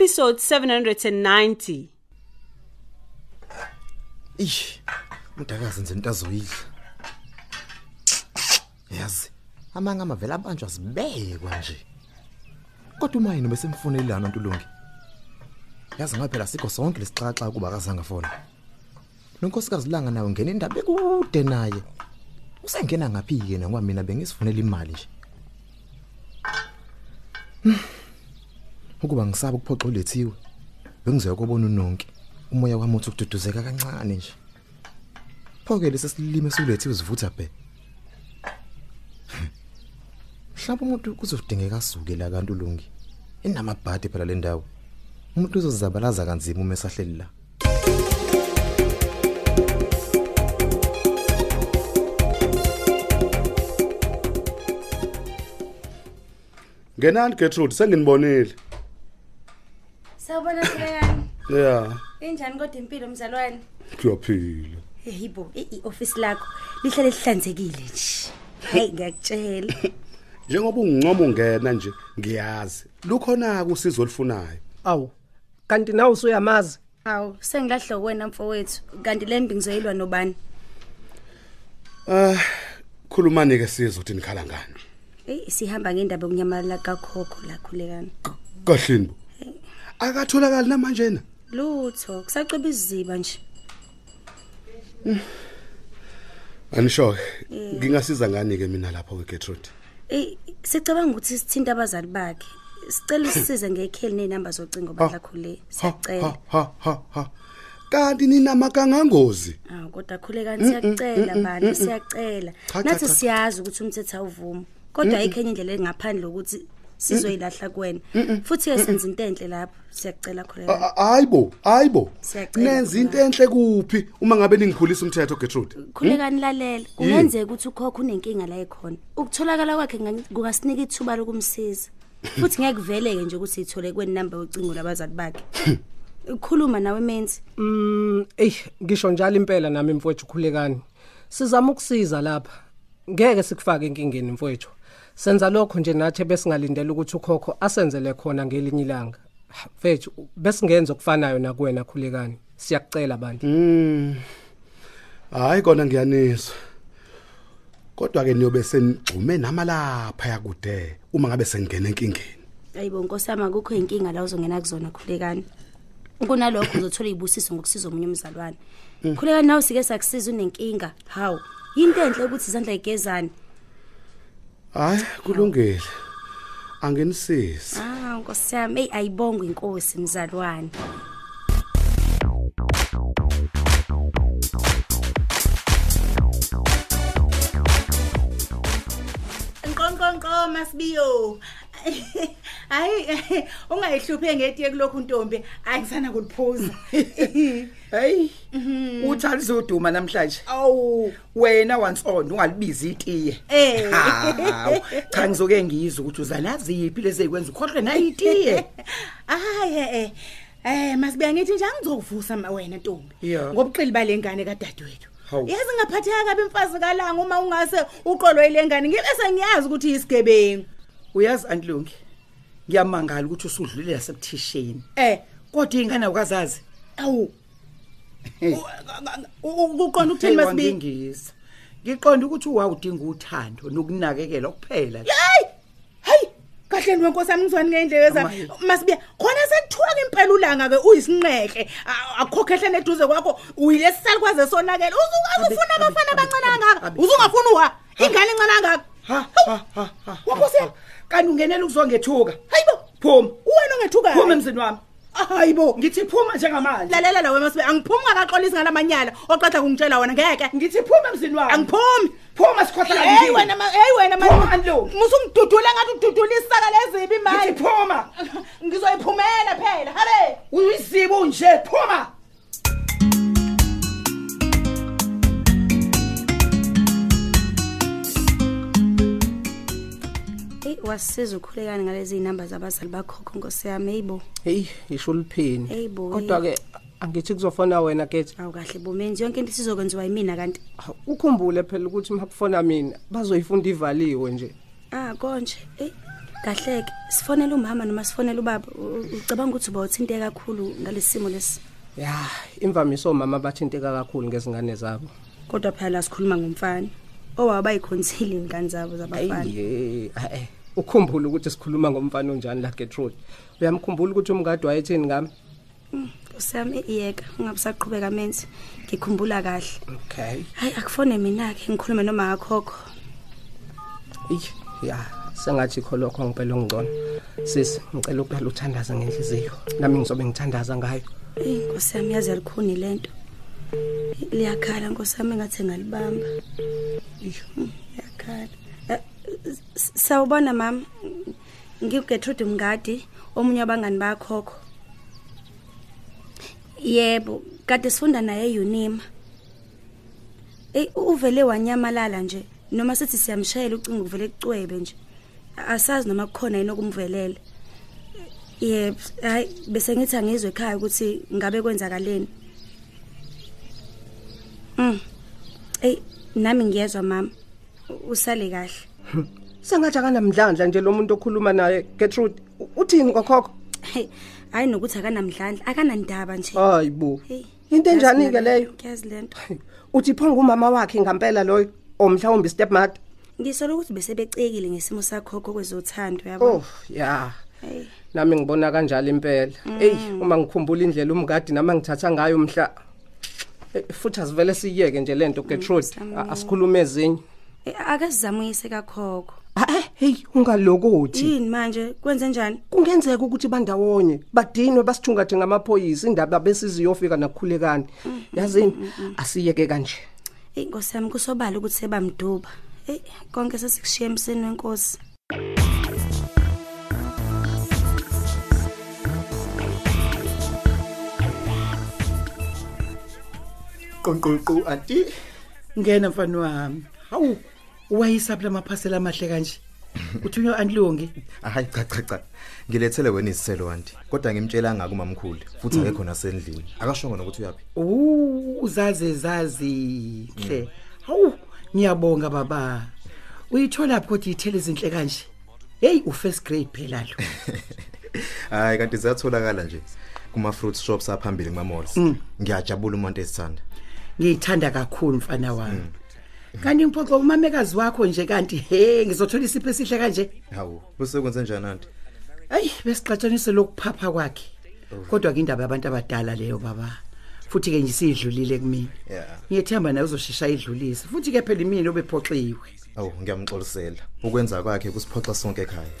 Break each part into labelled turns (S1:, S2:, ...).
S1: Episode 790.
S2: Ish. Udakazi nje into azoyidla. Yazi, amanga amavela abanjwa sibekwa nje. Kodwa uma yini besemfonelana ntulungi. Yazi ngaphela sikho sonke lesixaxa kuba akazange fona. Nonkosikazi langa nawe ngene indaba ekude naye. Usengena ngaphi yena ngoba mina bengisifunela imali nje. Hmm. Ukuba ngisaba ukuphoxa ulethiwe. Bengizoya kubona unonke. Umoya wami uthi ukududuzeka kancane nje. Phoke lesesilime sulethiwe sivutha bhe. Mhlawumbe umuntu kuzodingeka asuke la kanti ulungi. Inamabhadi phela le ndawo. Umuntu uzozabalaza kanzima uma esahleli la.
S3: Ngenani Gertrude senginibonile.
S4: Sawubona Sibekani.
S3: Yeah,
S4: Injani kodwa impilo mzalwane?
S3: kuyaphila.
S4: Eyibo, i-office lakho lihlale lihlanzekile nje. Hey ngiyakutshela.
S3: Njengoba ungincoma ungena nje ngiyazi. Lukhona usizo olufunayo.
S5: Awu. Kanti nawe usuyamazi?
S4: Awu, sengilahla wena mfowethu. Kanti lembi ngizoyilwa nobani?
S3: Ah, khulumani ke sizwe ukuthi nikhala ngani.
S4: Hey sihamba ngendaba yokunyamalala kakhokho la khulekani.
S3: Kahleni bo. Akatholakali namanje na.
S4: Lutho, kusaceba iziba nje.
S3: Anisho, ngingasiza ngani ke mina lapha ke Gertrude.
S4: Eh sicabanga ukuthi sithinta abazali bakhe. Sicela usisize ngekheli nenamba zocingo bahlakhule.
S3: Ha
S4: Siyacela.
S3: ha ha ha. Kanti nina makangangozi.
S4: Ah kodwa khulekani siyacela bani siyacela. Nathi siyazi ukuthi umthetho awuvumi. Kodwa ayikho enye indlela engaphandle ukuthi sizoyilahla kuwena. Futhi ke senza into enhle lapho. Siyacela khulekani.
S3: Hayibo, hayibo.
S4: Siyacela
S3: Nenza into enhle kuphi uma ngabe ningiphulisa umthetho Gertrude?
S4: Khulekani lalela. Kungenzeka ukuthi ukhokho unenkinga la ekhona. Ukutholakala kwakhe kunga- kungasinika ithuba lokumsiza. Futhi ngeke kuveleke nje ukuthi ithole kweni number yocingo labazali bakhe. Ukhuluma nawe menzi.
S5: Mm, ey, ngisho njalo impela nami mfowethu khulekani. Sizama ukusiza lapha. Ngeke sikufake enkingeni mfowethu. Senza lokho nje nathi besingalindela ukuthi ukhokho asenzele khona ngelinye ilanga. Mfethu, besingenza okufanayo nakuwena khulekani. Siyakucela bantu.
S3: Mm. Hayi kona ngiyanizwa. Kodwa ke niyobe senigcume nama lapha yakude uma ngabe sengena enkingeni.
S4: Ayibo nkosama akukho inkinga la uzongena kuzona khulekani. Kunalokho uzothola ibusiso ngokusiza omunye umzalwane. Khulekani nawe sike sakusiza unenkinga. Haw. Into enhle ukuthi izandla igezane.
S3: Hayi kulungile. Angenisizi.
S4: Ah nkosi yami, hey ayibonge inkosi mzalwane.
S6: Nqonqonqo masibiyo. Hayi ungayihluphe ngetiye kulokhu ntombi ayisana kuliphuza.
S7: Hey, uthali zoduma namhlanje.
S6: Awu,
S7: Wena wansonto ungalibiza itiye.
S6: Eh.
S7: Hawu, Cha ngizoke ngizwe ukuthi uzanaziphi lezi ekwenza ukhohlwe nayo itiye.
S6: hayi eh eh masibiya ngithi nje angizokuvusa ma- wena ntombi.
S7: Yeah.
S6: Ngobuqili balengane kadadewethu.
S7: Hawu.
S6: Yazi ngaphatheka kabi mfazi kalanga uma ungase uqolwe ilengane ngibe sengiyazi ukuthi isigebengu.
S7: Uyazi antilungi. Ngiyamangala ukuthi usudlulile lasebuthisheni.
S6: Eh,
S7: Kodwa ingane awukazazi.
S6: awu.
S7: Hey.
S6: Uqonda ukuthini masibiya?
S7: Ngiyangisa. Ngiqonda ukuthi uwawudinga uthando nokunakekela kuphela.
S6: Hayi! Hayi! Kahle wenkosi yami ngizwani ngendlebe zami.
S7: Amaye.
S6: Masibiya, khona sekuthiwa ke impela ulanga ke uyisinqeke. Akukhokhehla neduze kwakho uyilesisali kwaze sonakela. Uzukazi
S7: Abe,
S6: ufuna
S7: abe,
S6: abafana
S7: abe,
S6: abancane
S7: abe,
S6: kangaka.
S7: abe.
S6: Uzungafuna uha. Ingane encane kangaka.
S7: Ha ha ha ha.
S6: Wakhosi.
S7: Kanti ungenela ukuzongethuka.
S6: Hayibo.
S7: Phuma.
S6: Uwena ongethuka.
S7: Phuma emzini wami.
S6: Hayibo
S7: ngithi phuma njengamanje.
S6: Lalela la wemasibe angiphumi ngakaxolisi ngalamanyala oqeda kungitshela wena ngeke.
S7: Ngithi phuma emzini wami
S6: angiphumi.
S7: Phuma sikhohla
S6: hey wena ma- hey wena
S7: Phuma, Ndlovu.
S6: musungidudula ngathi ududula isaka lezibi manje
S7: ngithi phuma.
S6: Ngizoyiphumela phela habe
S7: uyizibo nje phuma.
S4: Hey wasisiza ukhulekani ngalezi zinamba zabazali bakhokho Nkosi yami eyibo.
S5: hey isho liphini
S4: Hey bo.
S5: kodwa ke angithi kuzofona wena kethi
S4: Awu kahle bomenzi yonke into isizokwenziwa yimina kanti.
S5: ukhumbule phela ukuthi makufona mina bazoyifunda ivaliwe nje
S4: Ah konje. Eh kahleke sifonela umama noma sifonela ubaba U- ucabanga ukuthi uba uthinte kakhulu ngalesimo lesi.
S5: ya imvamiso omama bathinteka kakhulu ngezingane zabo
S4: Kodwa phela la sikhuluma ngomfana. Owaba bayikhonsile ingane zabo zabafana.
S5: Ayiye eh ukhumbule ukuthi sikhuluma ngomfana onjani la Gertrude uyamkhumbula ukuthi umngadi wayethini ngami
S4: Usami iyeka ungabusaqhubeka menzi. Ngikhumbula kahle.
S5: okay
S4: Hayi akufone mina ke ngikhulume noma ngakhokho.
S5: Ey, ya sengathi kholokho ngempela ngcono sisi ngicela ukulala uthandaza ngenhliziyo nami ngizobe ngithandaza ngayo
S4: Ey Nkosi yami yazi alikhuni lento. Liyakhala Nkosi yami ngathi ngalibamba. Mm, Liyakhala. Eh, s- Sawubona mama. NgiuGertrude Mngadi, omunye wabangani bakhokho. Yebo, kade sifunda naye eUnima. Ey uvele wanyamalala nje noma sithi siyamshayela ucingo uvele kucwebe nje. Asazi noma kukhona yini okumvelela. Yebo, hayi bese ngithi angizwe ekhaya ukuthi ngabe kwenzakaleni. Mm. Ey, nami ngiyezwa mama. U- Usale kahle.
S5: sengathi akanamdlandla nje lo muntu okhuluma naye Gertrude U- uthini kokhokho
S4: Hey, hayi nokuthi akanamdlandla, akanandaba nje.
S5: hayibo
S4: Hey.
S5: into enjani
S4: yazi
S5: ke
S4: mina,
S5: leyo
S4: Ngiyazi lento.
S5: uthi pho ngumama wakhe ngempela loyo o mhlawumbe stepmother
S4: Ngisola ukuthi bese becekile ngesimo sakhokho kwezothando yabo.
S5: oh ya
S4: Hey.
S5: nami ngibona kanjalo impela hey uma ngikhumbula indlela umngadi nama ngithatha ngayo mhla Eh, futhi asivele siyeke nje lento Gertrude
S4: Sami.
S5: A- asikhulume ezinye
S4: Eh, Akazizamuyise kakhokho.
S5: Eh hey ungalokothi
S4: Yini manje? Kwenze njani?
S5: kungenzeka ukuthi bandawonye badinwe basithungathe ngamaphoyisa indaba besiziyofika nakukhulekani yazini asiyeke kanje.
S4: Ey Nkosi yami kusobala ukuthi sebamduba. Ey konke sesikushiya emseni wenkosi.
S7: qonqoqo anti ngena mfana wami. Hawu wayisaphi lamaphasela amahle kanje. Uthunywa antilungi
S2: hayi cha cha cha. Ngilethele wena isiselo anti kodwa ngimtshela ngaka umamkhulu futhi
S7: Mm.
S2: akekho nasendlini akashongo nokuthi uyapi
S7: Uh, uzaze zazi hle. Hawu ngiyabonga baba. Uyithola phi kodwa ithele izinhle kanje? Hey u first grade phela lo.
S2: Hayi kanti ziyatholakala nje kuma fruit shops aphambili kuma malls.
S7: Mm.
S2: ngiyajabula umuntu esithanda.
S7: Ngiyithanda kakhulu mfana wami. Kanti ngiphoxa umamekazi wakho nje kanti he ngizothola isipho esihle kanje?
S2: Hawu bese kwenze njani anti
S7: ayi besixatshanise lokuphapha kwakhe. Kodwa ke indaba yabantu abadala leyo baba futhi ke nje sidlulile kumina.
S2: Yeah.
S7: Ngiyethemba nawe uzoshesha idlulise futhi ke phela imini obephoxiwe
S2: awu ngiyamxolisela. Ukwenza kwakhe kusiphoxa sonke ekhaya.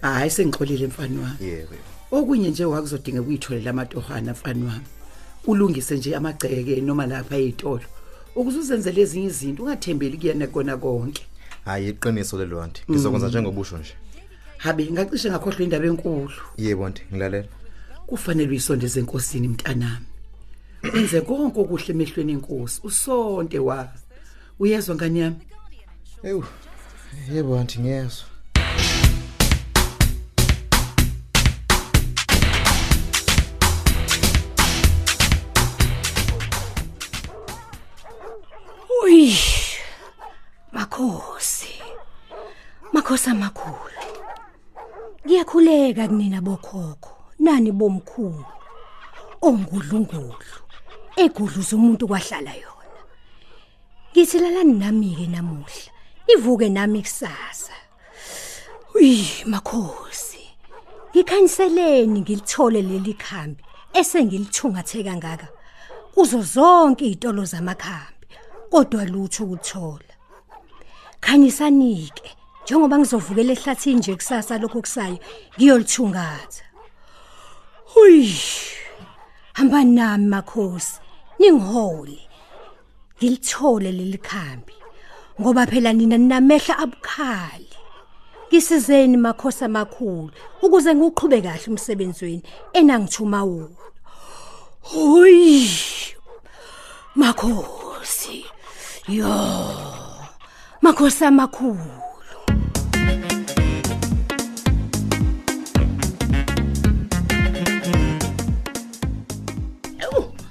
S7: Hayi sengixolile mfana wami.
S2: Yebo
S7: okunye nje wakuzodinga ukuyitholela amatohana mfana wami ulungise nje amagceke noma lapha ezitolo ukuze uzenzele ezinye izinto ungathembeli kuyena kona konke.
S2: Hayi iqiniso lelo anti ngizokwenza
S7: Mm.
S2: njengobusho nje.
S7: Habe ngacishe ngakhohlwa indaba enkulu.
S2: Yebo anti ngilalela.
S7: Kufanele uyisondeze enkosini mntanami. Wenze konke okuhle emehlweni enkosi. Usonte wa uyezwa ngani yami?
S2: Ewu yebo anti ngiyezwa.
S8: Makhosi. Makhosi amakhulu. Ngiyakhuleka kunina bokhokho. Nani bomkhulu. Ongudlungudlu. Egudluza umuntu kwahlala yona. Ngithi lalani nami ke namuhla. Ivuke nami kusasa. Uyi makhosi. Ngikhanyiseleni ngilithole leli khambi esengilithungathe kangaka. Kuzo zonke izitolo zamakhambi. Kodwa lutho ukuthola. Khanyisanike njengoba ngizovukela ehlathini nje kusasa lokho kusayo ngiyolithungatha.
S4: Huy. Hamba nami makhosi. Ningihole. Ngilithole leli khambi. Ngoba phela nina ninamehla abukhali. Kisizeni makhosi amakhulu ukuze ngiqhube kahle umsebenzi wenu enangithuma wona. Huy. Makhosi. Yo. Makhosi amakhulu.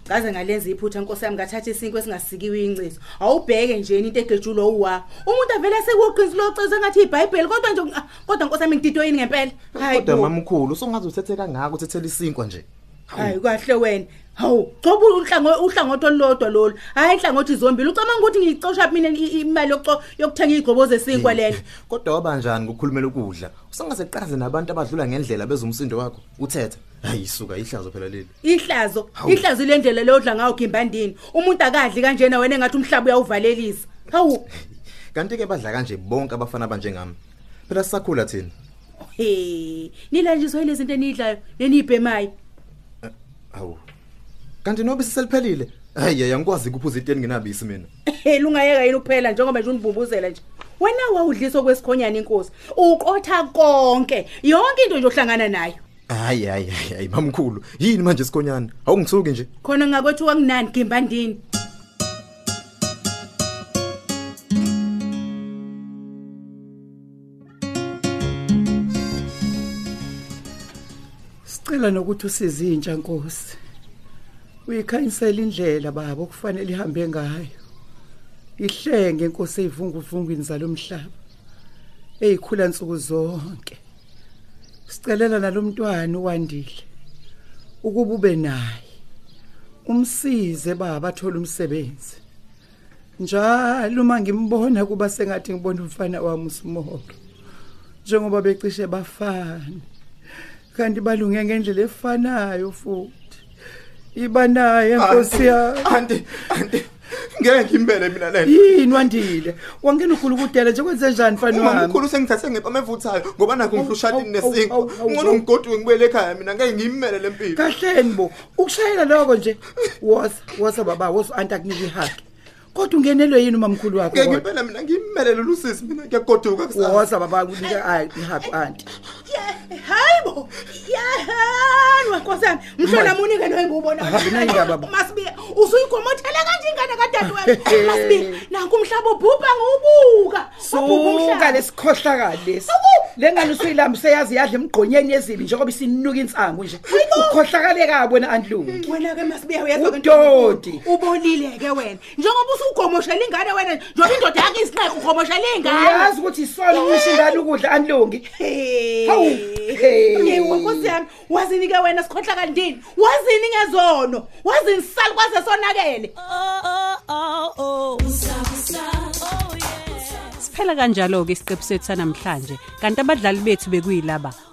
S6: ngaze ngalenza iphutha nkosi yami ngathatha isinkwe esingasikiwe incezu. Awubheke nje into egejulo uwa umuntu avele sekuqinisa locezo ngathi iBhayibheli kodwa nje ah, kodwa nkosi yami ngididwe yini ngempela? Hayi
S2: kodwa
S6: bo.
S2: mamkhulu songaze uthethe kangaka uthethela isinkwa nje.
S6: Hayi kahle wena. Hawu coba uhlango uhlangothi olulodwa lolu. Hayi inhlangothi zombili. Ucabanga ukuthi ngicosha mina i- imali yokuco- yokuthenga igqobozo esinkwa lena
S2: kodwa wabanjani ukukhulumela ukudla? Usangaze qhaze nabantu abadlula ngendlela bezumsindo wakho? Uthethe hayi isuka ihlazo phela leli.
S6: Ihlazo. Ihlazo lendlela leyodla ngayo gimbandini umuntu akadli kanjena wena engathi umhlaba uyawuvalelisa. Hawu.
S2: Kanti ke badla kanje bonke abafana abanjengami. Phela sisakhula thina?
S6: He nilanjiswa yilezi zinto enidlayo nenibhemayo
S2: awu kanti nobe siseliphelile hayi ayangikwazi ukuphuza iteni nginabisi mina
S6: Hey lungayeka yini ukuphela njengoba nje unibhumbuzela nje. Wena wawudlisa kwesikhonyana inkosi. Uqotha konke. Yonke into nje ohlangana nayo.
S2: hayi hayi hayi hayi mamkhulu yini manje sikhonyana awungithuki nje
S6: Khona ngakwethu kunani gimbandini.
S7: Sicela nokuthi usize intsha Nkosi. Uyikhanyisela indlela baba okufanele ihambe ngayo. Ihlenge inkosi eyivunguvungwini zalomhlaba. Eyikhula nsuku zonke. Sicelela nalomntwana uwandile. Ukuba ube naye. Umsize baba athola umsebenzi. Njalo uma ngimbona kuba sengathi ngibona umfana wami uSmolo. Njengoba becishe bafana. kanti balunge ngendlela efanayo futhi iba naye nkosi yami
S2: anti anti ngeke ngimbele mina lena
S7: yini wandile? Wangena ukhulu kudela nje kwenze njani mfana
S2: uma
S7: wami?
S2: mkhulu sengithathe ngepa mevuthayo ngoba nakho ngihlushadini
S7: Awu, awu,
S2: nesinkwa
S7: awu, awu,
S2: ngcono
S7: awu.
S2: ngigoduke ngibuyele ekhaya mina ngeke ngimmele lempilo
S7: kahleni bo ukushayela lokho nje wosa wosa baba wosa anti akunika ihaki. Kodwa ungenelwe yini umamkhulu wakho
S2: ngempela mina ngimmele lolu sisi mina ngiyagoduka kusasa
S7: wosa baba kunika ayi ihaki anti
S6: Hayibo. Yahanwa nkosi yami. Mhlona munike lo engubona.
S7: Nayi indaba, baba.
S6: Usuyigomothele kanje ingane kadade wena. Masibiya nanku umhlaba ubhubha ngobuka.
S7: suka lesikhohlakali lesi lengane usuyilamba seyazi yadla emgqonyeni yezibi njengoba isinuka insangu nje ukhohlakale kabi wena andlungi
S6: Wena ke masibiya uyezwa
S7: Udodi.
S6: Ubolile ke wena. Njengoba usugomoshela ingane wena njengoba indoda yakhe isinqe ugomoshela ingane.
S7: uyazi ukuthi isona umisho ingane ukudla andlungi Hawu.
S6: Yewa nkosi yami wazini ke wena sikhohla kandini wazini ngezono wazini sisali kwaze sonakele.
S1: Siphela kanjalo ke isiqephu sethu sanamhlanje kanti abadlali bethu bekuyilaba.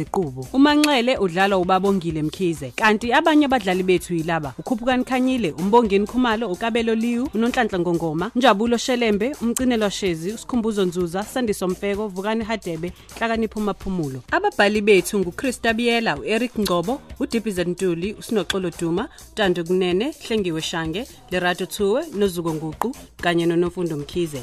S1: Ziqubu uManxele udlala uBabongile Mkhize kanti abanye abadlali bethu yilaba ukhuphukani Khanyile uMbongeni Khumalo uKabelo Liwu uNonhlanhla Ngongoma Njabulo Shelembe umcinelo Shezi uSikhumbuzo Nzuza Sandiso Mfeko Vukani Hadebe Hlakanipho Maphumulo ababhali bethu nguChrista Biyela uEric Ngcobo uDippy Ntuli uSinoxolo Duma Tando Kunene Hlengiwe Shange Lerato Thuwe noZuko Nguqu kanye noNofundo Mkhize.